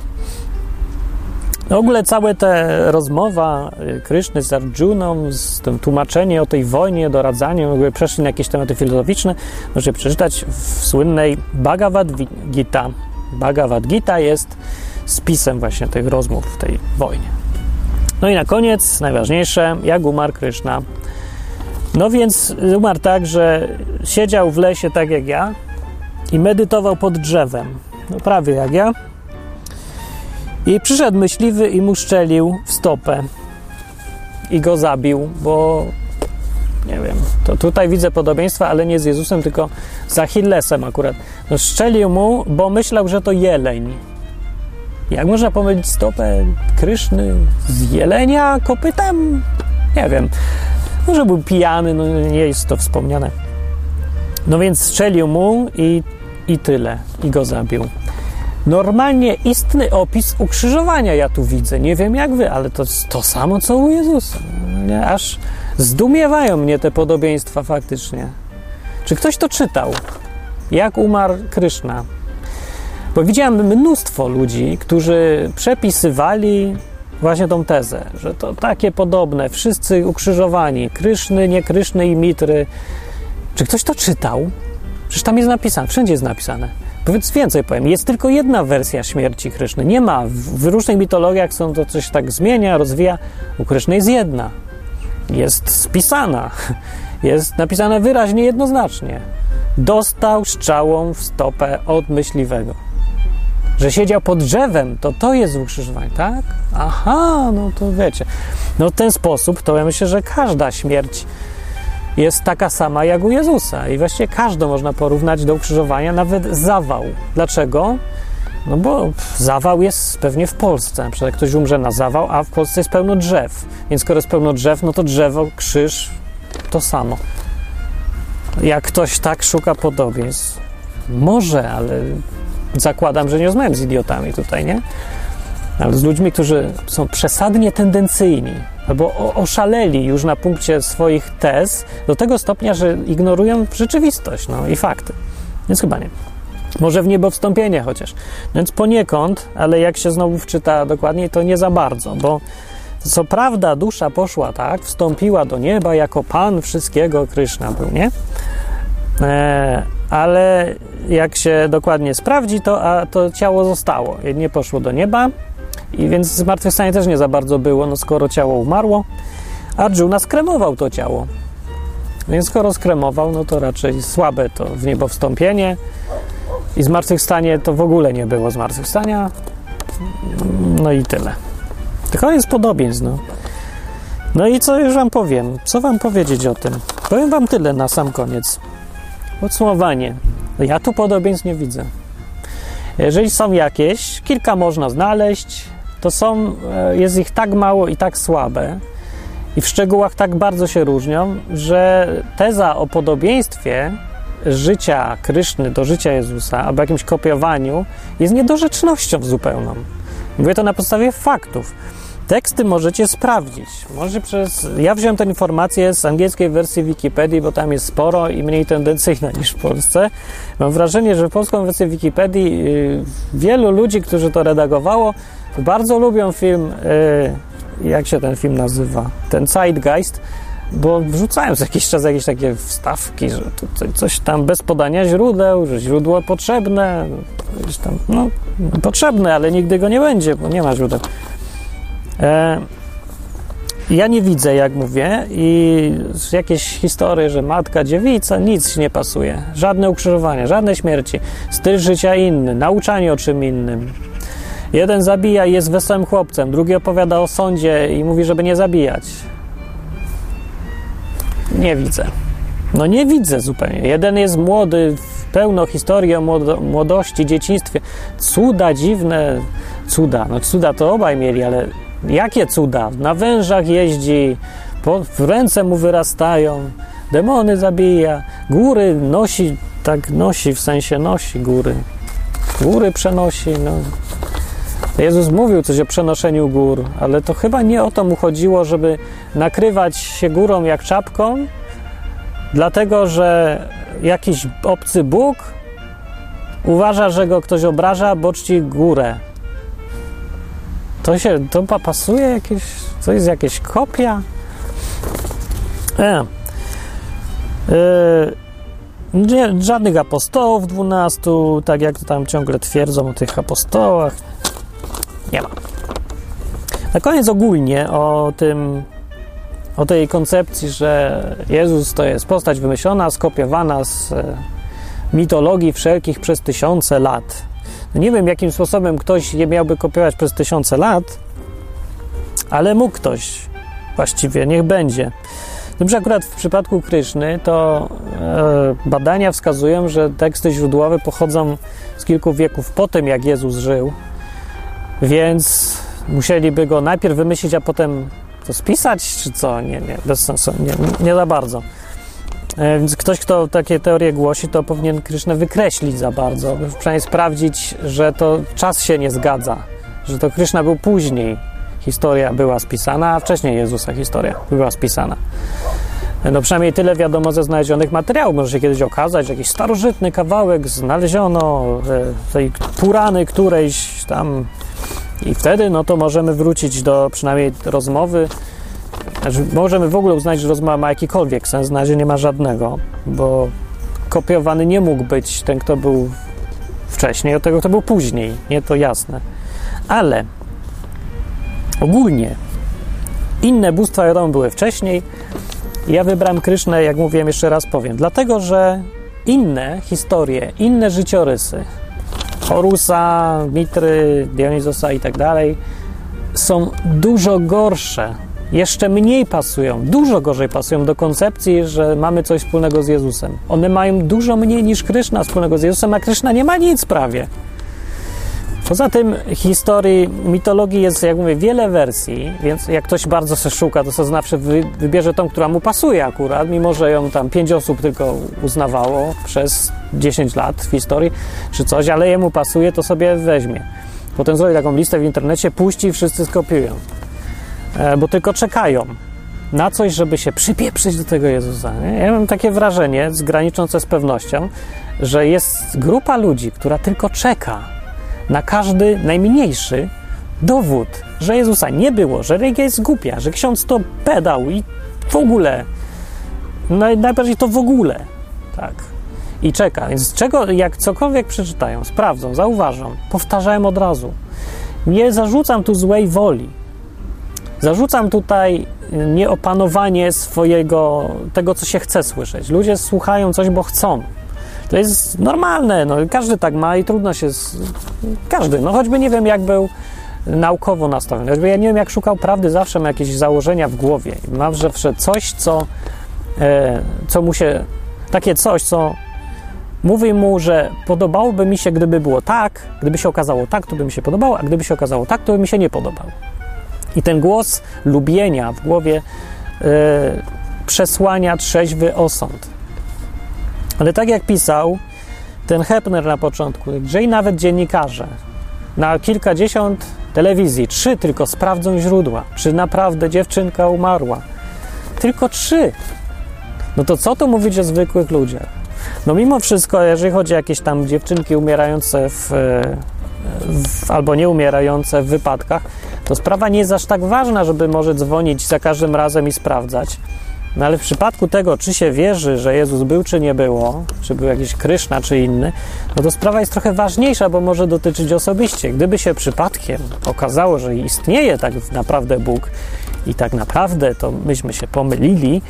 S1: W ogóle całe te rozmowa y, Kryszny z Arjuną, z tym tłumaczeniem o tej wojnie, doradzaniem, w ogóle przeszli na jakieś tematy filozoficzne, możecie przeczytać w słynnej Bhagavad Gita. Bhagavad Gita jest spisem właśnie tych rozmów w tej wojnie. No i na koniec, najważniejsze, jak umarł Kryszna. No więc umarł tak, że siedział w lesie tak jak ja i medytował pod drzewem. No prawie jak ja. I przyszedł myśliwy i mu szczelił w stopę i go zabił, bo nie wiem, to tutaj widzę podobieństwa, ale nie z Jezusem, tylko z Achillesem akurat. No, szczelił mu, bo myślał, że to jeleń. Jak można pomylić stopę Kryszny z jelenia kopytem? Nie wiem. Może był pijany, no nie jest to wspomniane. No więc strzelił mu i, i tyle. I go zabił. Normalnie istny opis ukrzyżowania ja tu widzę. Nie wiem jak wy, ale to jest to samo, co u Jezusa. Aż zdumiewają mnie te podobieństwa faktycznie. Czy ktoś to czytał? Jak umarł Kryszna? Bo widziałem mnóstwo ludzi, którzy przepisywali właśnie tą tezę, że to takie podobne, wszyscy ukrzyżowani, Kryszny, nie Kryszny i Mitry. Czy ktoś to czytał? Przecież tam jest napisane, wszędzie jest napisane. Powiedz więcej powiem, jest tylko jedna wersja śmierci Kryszny. Nie ma. W różnych mitologiach są to coś tak zmienia, rozwija. U Kryszny jest jedna. Jest spisana. Jest napisane wyraźnie, jednoznacznie. Dostał strzałą w stopę od myśliwego. Że siedział pod drzewem, to to jest ukrzyżowanie, tak? Aha, no to wiecie. No w ten sposób to ja myślę, że każda śmierć jest taka sama jak u Jezusa. I właściwie każdą można porównać do ukrzyżowania, nawet zawał. Dlaczego? No bo zawał jest pewnie w Polsce. Na przykład ktoś umrze na zawał, a w Polsce jest pełno drzew. Więc skoro jest pełno drzew, no to drzewo, krzyż, to samo. Jak ktoś tak szuka podobieństw, może, ale zakładam, że nie rozmawiam z idiotami tutaj, nie? Ale z ludźmi, którzy są przesadnie tendencyjni, albo oszaleli już na punkcie swoich tez do tego stopnia, że ignorują rzeczywistość no, i fakty. Więc chyba nie. Może w niebo wstąpienie chociaż. Więc poniekąd, ale jak się znowu wczyta dokładniej, to nie za bardzo, bo co prawda dusza poszła tak, wstąpiła do nieba jako Pan wszystkiego, Kryszna był, nie? E, ale jak się dokładnie sprawdzi, to, a to ciało zostało. Nie poszło do nieba, i więc zmartwychwstanie też nie za bardzo było, no skoro ciało umarło. Arjuna skremował to ciało. Więc skoro skremował, no to raczej słabe to w niebo wstąpienie. I zmartwychwstanie to w ogóle nie było zmartwychwstania. No i tyle. Tylko jest podobieństw, no. No i co już wam powiem? Co wam powiedzieć o tym? Powiem wam tyle na sam koniec. Podsumowanie. Ja tu podobieństw nie widzę. Jeżeli są jakieś, kilka można znaleźć, to są, e, jest ich tak mało i tak słabe i w szczegółach tak bardzo się różnią, że teza o podobieństwie życia Kryszny do życia Jezusa albo jakimś kopiowaniu jest niedorzecznością zupełną. Mówię to na podstawie faktów. Teksty możecie sprawdzić. Może przez. Ja wziąłem tę informację z angielskiej wersji Wikipedii, bo tam jest sporo i mniej tendencyjna niż w Polsce. Mam wrażenie, że polską wersję Wikipedii yy, wielu ludzi, którzy to redagowało, bardzo lubią film. Yy, jak się ten film nazywa? Ten Zeitgeist bo wrzucają co jakiś czas jakieś takie wstawki, że coś tam bez podania źródeł, że źródło potrzebne, tam, no, potrzebne, ale nigdy go nie będzie, bo nie ma źródeł. E, ja nie widzę, jak mówię, i jakieś historie, że matka, dziewica, nic nie pasuje. Żadne ukrzyżowania, żadne śmierci, styl życia inny, nauczanie o czym innym. Jeden zabija i jest wesołym chłopcem, drugi opowiada o sądzie i mówi, żeby nie zabijać. Nie widzę. No nie widzę zupełnie. Jeden jest młody, pełno historii o młodo- młodości, dzieciństwie. Cuda dziwne, cuda. No cuda to obaj mieli, ale jakie cuda? Na wężach jeździ, w ręce mu wyrastają, demony zabija, góry nosi, tak nosi, w sensie nosi góry. Góry przenosi, no. Jezus mówił coś o przenoszeniu gór, ale to chyba nie o to mu chodziło, żeby nakrywać się górą jak czapką, dlatego że jakiś obcy Bóg uważa, że go ktoś obraża, bo czci górę. To się, to pa- pasuje jakieś, to jest jakieś kopia? E. E, nie, żadnych apostołów dwunastu, tak jak tam ciągle twierdzą o tych apostołach. Nie ma. Na koniec ogólnie o tym, o tej koncepcji, że Jezus to jest postać wymyślona, skopiowana z e, mitologii wszelkich przez tysiące lat. No nie wiem, jakim sposobem ktoś je miałby kopiować przez tysiące lat, ale mógł ktoś. Właściwie, niech będzie. Że akurat w przypadku Kryszny to e, badania wskazują, że teksty źródłowe pochodzą z kilku wieków po tym, jak Jezus żył, więc musieliby go najpierw wymyślić, a potem to spisać, czy co? Nie, nie, bez sensu, nie, nie za bardzo. E, Więc ktoś, kto takie teorie głosi, to powinien Krysznę wykreślić za bardzo, przynajmniej sprawdzić, że to czas się nie zgadza, że to Kryszna był później. Historia była spisana, a wcześniej Jezusa historia była spisana. E, No przynajmniej tyle wiadomo ze znalezionych materiałów. Może się kiedyś okazać, że jakiś starożytny kawałek znaleziono e, tej Purany którejś tam i wtedy no to możemy wrócić do przynajmniej rozmowy. Znaczy, możemy w ogóle uznać, że rozmowa ma jakikolwiek sens, na razie nie ma żadnego, bo kopiowany nie mógł być ten, kto był wcześniej, od tego, kto był później. Nie to jasne. Ale ogólnie inne bóstwa wiadomo były wcześniej. Ja wybrałem Krysznę, jak mówiłem, jeszcze raz powiem, dlatego, że inne historie, inne życiorysy Horusa, Mitry, Dionizosa i tak dalej są dużo gorsze, jeszcze mniej pasują, dużo gorzej pasują do koncepcji, że mamy coś wspólnego z Jezusem. One mają dużo mniej niż Kryszna wspólnego z Jezusem, a Kryszna nie ma nic prawie. Poza tym historii, mitologii jest, jak mówię, wiele wersji, więc jak ktoś bardzo se szuka, to sobie zawsze wy, wybierze tą, która mu pasuje akurat, mimo że ją tam pięć osób tylko uznawało przez 10 lat w historii, czy coś, ale jemu pasuje, to sobie weźmie. Potem zrobi taką listę w internecie, puści i wszyscy skopiują. E, bo tylko czekają na coś, żeby się przypieprzyć do tego Jezusa. Nie? Ja mam takie wrażenie, graniczące z pewnością, że jest grupa ludzi, która tylko czeka na każdy najmniejszy dowód, że Jezusa nie było, że religia jest głupia, że ksiądz to pedał i w ogóle, naj, najbardziej to w ogóle, tak. I czeka. Więc czego, jak cokolwiek przeczytają, sprawdzą, zauważą, powtarzałem od razu. Nie zarzucam tu złej woli. Zarzucam tutaj nieopanowanie swojego, tego, co się chce słyszeć. Ludzie słuchają coś, bo chcą. To jest normalne, no, każdy tak ma i trudno się. Z... Każdy, no choćby nie wiem, jak był naukowo nastawiony, choćby ja nie wiem, jak szukał prawdy, zawsze ma jakieś założenia w głowie. Mam zawsze coś, co, e, co mu się. Takie coś, co mówi mu, że podobałoby mi się, gdyby było tak, gdyby się okazało tak, to by mi się podobało, a gdyby się okazało tak, to by mi się nie podobało. I ten głos lubienia w głowie e, przesłania trzeźwy osąd. Ale tak jak pisał ten Hepner na początku, że i nawet dziennikarze na kilkadziesiąt telewizji, trzy tylko sprawdzą źródła, czy naprawdę dziewczynka umarła. Tylko trzy. No to co tu mówić o zwykłych ludziach? No mimo wszystko, jeżeli chodzi o jakieś tam dziewczynki umierające w, w, albo nie umierające w wypadkach, to sprawa nie jest aż tak ważna, żeby może dzwonić za każdym razem i sprawdzać. No ale w przypadku tego, czy się wierzy, że Jezus był, czy nie było, czy był jakiś Kryszna, czy inny, no to sprawa jest trochę ważniejsza, bo może dotyczyć osobiście. Gdyby się przypadkiem okazało, że istnieje tak naprawdę Bóg i tak naprawdę to myśmy się pomylili,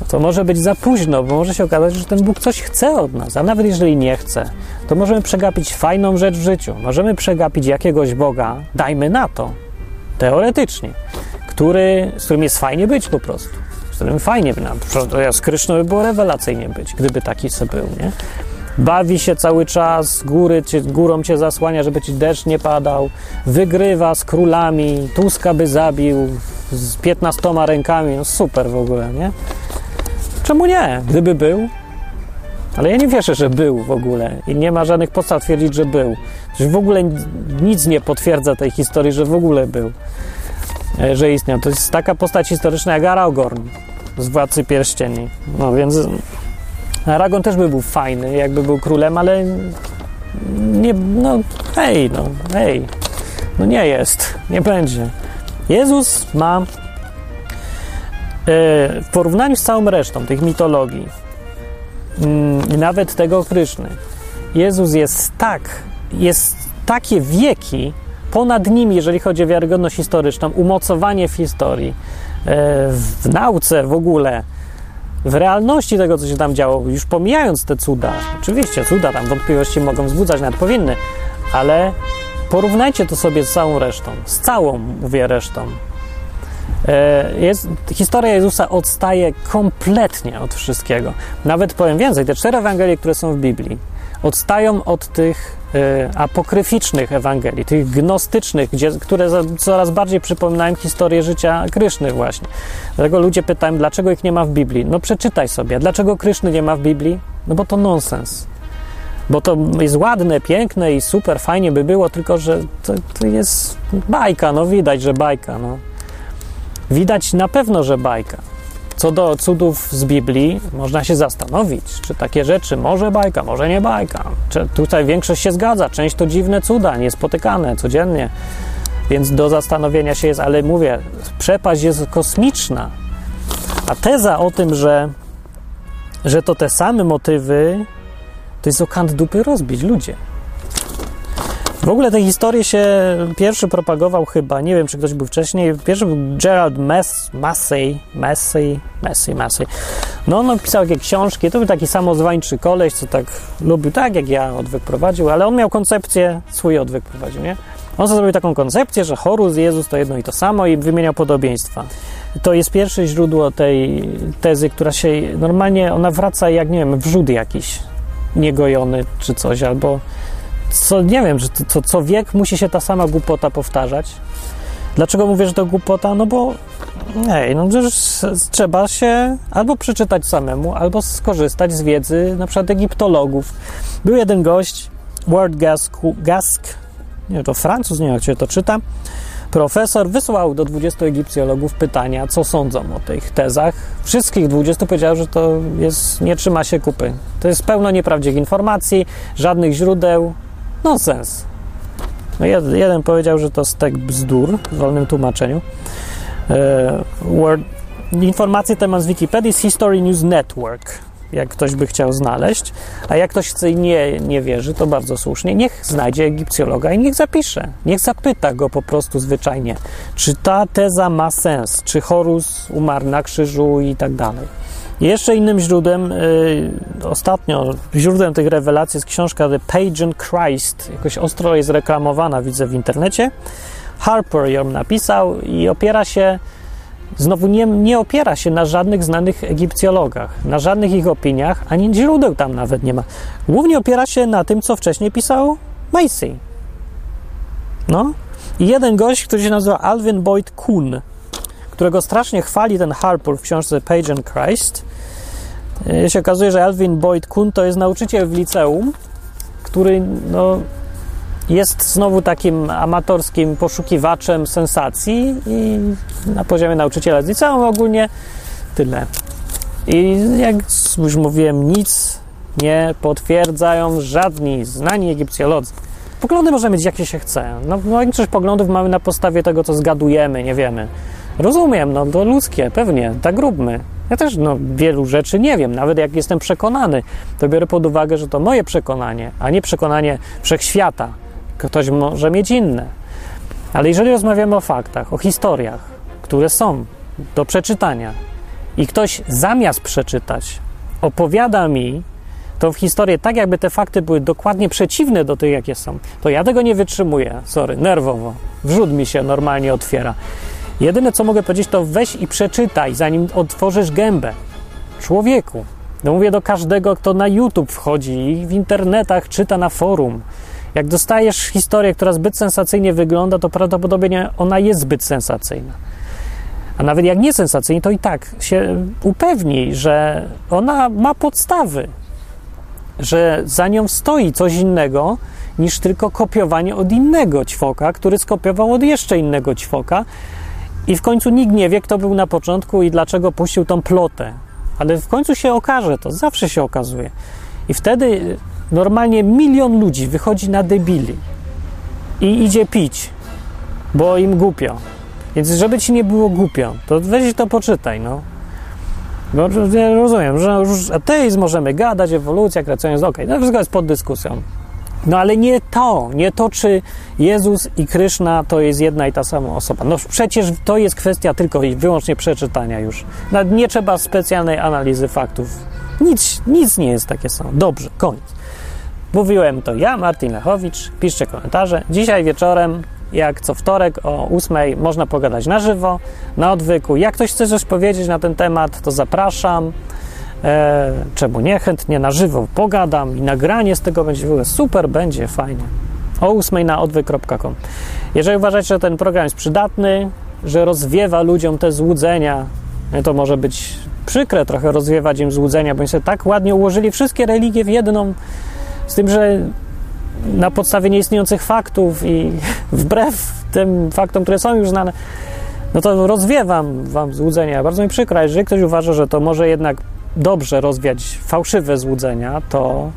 S1: no to może być za późno, bo może się okazać, że ten Bóg coś chce od nas, a nawet jeżeli nie chce, to możemy przegapić fajną rzecz w życiu. Możemy przegapić jakiegoś Boga, dajmy na to, teoretycznie, który, z którym jest fajnie być po prostu. Z którym fajnie by nam, z Kryszną by było rewelacyjnie być, gdyby taki se był, nie? Bawi się cały czas, góry cię, górą cię zasłania, żeby ci deszcz nie padał, wygrywa z królami, Tuska by zabił z 15 rękami, no super w ogóle, nie? Czemu nie? Gdyby był, ale ja nie wierzę, że był w ogóle i nie ma żadnych podstaw twierdzić, że był. W ogóle nic nie potwierdza tej historii, że w ogóle był, e, że istniał. To jest taka postać historyczna jak Aragorn z Władcy Pierścieni. No więc Aragorn też by był fajny, jakby był królem, ale nie, no hej, no hej, no nie jest, nie będzie. Jezus ma e, w porównaniu z całą resztą tych mitologii, nawet tego Kryszny, Jezus jest tak, jest takie wieki ponad nim, jeżeli chodzi o wiarygodność historyczną, umocowanie w historii, e, w nauce w ogóle, w realności tego, co się tam działo, już pomijając te cuda, oczywiście cuda tam wątpliwości mogą wzbudzać, nawet powinny, ale porównajcie to sobie z całą resztą, z całą, mówię, resztą. E, Jest, historia Jezusa odstaje kompletnie od wszystkiego. Nawet powiem więcej, te cztery Ewangelie, które są w Biblii, odstają od tych e, apokryficznych Ewangelii, tych gnostycznych, gdzie, które za, coraz bardziej przypominają historię życia Kryszny właśnie. Dlatego ludzie pytają, dlaczego ich nie ma w Biblii? No przeczytaj sobie. Dlaczego Kryszny nie ma w Biblii? No bo to nonsens. Bo to jest ładne, piękne i super, fajnie by było, tylko że to, to jest bajka, no widać, że bajka, no. Widać na pewno, że bajka. Co do cudów z Biblii, można się zastanowić, czy takie rzeczy może bajka, może nie bajka. Czy tutaj większość się zgadza, część to dziwne cuda, niespotykane codziennie. Więc do zastanowienia się jest, ale mówię, przepaść jest kosmiczna. A teza o tym, że, że to te same motywy, to jest o kant dupy rozbić ludzie. W ogóle tę historię się pierwszy propagował chyba, nie wiem czy ktoś był wcześniej, pierwszy był Gerald Mass, Massey, Massey, Massey, Massey. No on pisał jakieś książki, to był taki samozwańczy koleś, co tak lubił, tak jak ja odwyk prowadził, ale on miał koncepcję, swój odwyk prowadził, nie? On zrobił taką koncepcję, że Horus i Jezus to jedno i to samo i wymieniał podobieństwa. To jest pierwsze źródło tej tezy, która się normalnie, ona wraca jak, nie wiem, wrzód jakiś niegojony czy coś, albo co, nie wiem, że to, co wiek musi się ta sama głupota powtarzać. Dlaczego mówię, że to głupota? No bo hej, no przecież trzeba się albo przeczytać samemu, albo skorzystać z wiedzy na przykład egiptologów. Był jeden gość, Ward Gask, Gask nie to Francuz, nie wiem jak się to czyta, profesor wysłał do 20 egipcjologów pytania, co sądzą o tych tezach. Wszystkich 20 powiedział, że to jest, nie trzyma się kupy. To jest pełno nieprawdziwych informacji, żadnych źródeł, nonsens. No jeden, jeden powiedział, że to stek bzdur w wolnym tłumaczeniu. E, Word, informacje temat z Wikipedii z History News Network, jak ktoś by chciał znaleźć. A jak ktoś nie, nie wierzy, to bardzo słusznie. Niech znajdzie egipcjologa i niech zapisze. Niech zapyta go po prostu zwyczajnie, czy ta teza ma sens, czy Horus umarł na krzyżu i tak dalej. Jeszcze innym źródłem, y, ostatnio źródłem tych rewelacji jest książka The Pagan Christ. Jakoś ostro jest reklamowana, widzę w internecie. Harper ją napisał i opiera się, znowu nie, nie opiera się na żadnych znanych egipcjologach, na żadnych ich opiniach, ani źródeł tam nawet nie ma. Głównie opiera się na tym, co wcześniej pisał Macy. No. I jeden gość, który się nazywa Alvin Boyd Kuhn, którego strasznie chwali ten Harper w książce Page and Christ, y, się okazuje, że Alvin Boyd Kuhn to jest nauczyciel w liceum, który no, jest znowu takim amatorskim poszukiwaczem sensacji i na poziomie nauczyciela z liceum ogólnie tyle. I jak już mówiłem, nic nie potwierdzają żadni znani egipcjolodzy. Poglądy możemy mieć jakie się chce. No, no większość poglądów mamy na podstawie tego, co zgadujemy, nie wiemy. Rozumiem, no to ludzkie, pewnie, tak róbmy. Ja też no, wielu rzeczy nie wiem, nawet jak jestem przekonany, to biorę pod uwagę, że to moje przekonanie, a nie przekonanie wszechświata. Ktoś może mieć inne. Ale jeżeli rozmawiamy o faktach, o historiach, które są do przeczytania i ktoś zamiast przeczytać opowiada mi tą historię tak, jakby te fakty były dokładnie przeciwne do tych, jakie są, to ja tego nie wytrzymuję. Sorry, nerwowo. Wrzód mi się normalnie otwiera. Jedyne, co mogę powiedzieć, to weź i przeczytaj, zanim otworzysz gębę. Człowieku. No mówię do każdego, kto na YouTube wchodzi i w internetach czyta na forum. Jak dostajesz historię, która zbyt sensacyjnie wygląda, to prawdopodobnie ona jest zbyt sensacyjna. A nawet jak nie sensacyjnie, to i tak się upewnij, że ona ma podstawy, że za nią stoi coś innego niż tylko kopiowanie od innego ćwoka, który skopiował od jeszcze innego ćwoka. I w końcu nikt nie wie, kto był na początku i dlaczego puścił tą plotę. Ale w końcu się okaże, to zawsze się okazuje. I wtedy normalnie milion ludzi wychodzi na debili i idzie pić, bo im głupio. Więc żeby ci nie było głupio, to weź to poczytaj, no. Bo ja rozumiem, że już ateizm możemy gadać, ewolucja, kreacja, okej, no wszystko jest pod dyskusją. No ale nie to, nie to, czy Jezus i Kryszna to jest jedna i ta sama osoba. No przecież to jest kwestia tylko i wyłącznie przeczytania już. Nawet nie trzeba specjalnej analizy faktów. Nic, nic nie jest takie samo. Dobrze, koniec. Mówiłem to ja, Martin Lechowicz. Piszcie komentarze. Dzisiaj wieczorem, jak co wtorek o 8 można pogadać na żywo, na odwyku. Jak ktoś chce coś powiedzieć na ten temat, to zapraszam. E, czemu nie? Chętnie na żywo pogadam i nagranie z tego będzie było super, będzie fajnie. O 8 na odwyk.com. Jeżeli uważacie, że ten program jest przydatny, że rozwiewa ludziom te złudzenia, no to może być przykre trochę rozwiewać im złudzenia, bo oni sobie tak ładnie ułożyli wszystkie religie w jedną, z tym, że na podstawie nieistniejących faktów i wbrew tym faktom, które są już znane, no to rozwiewam wam złudzenia. Bardzo mi przykro, jeżeli ktoś uważa, że to może jednak dobrze rozwiać fałszywe złudzenia, to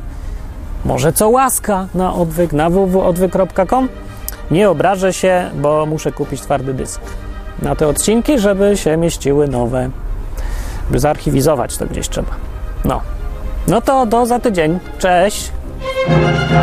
S1: może co łaska na odwyk, na www.odwyk.com. Nie obrażę się, bo muszę kupić twardy dysk na te odcinki, żeby się mieściły nowe, by zarchiwizować to gdzieś trzeba. No. No to do za tydzień. Cześć! Música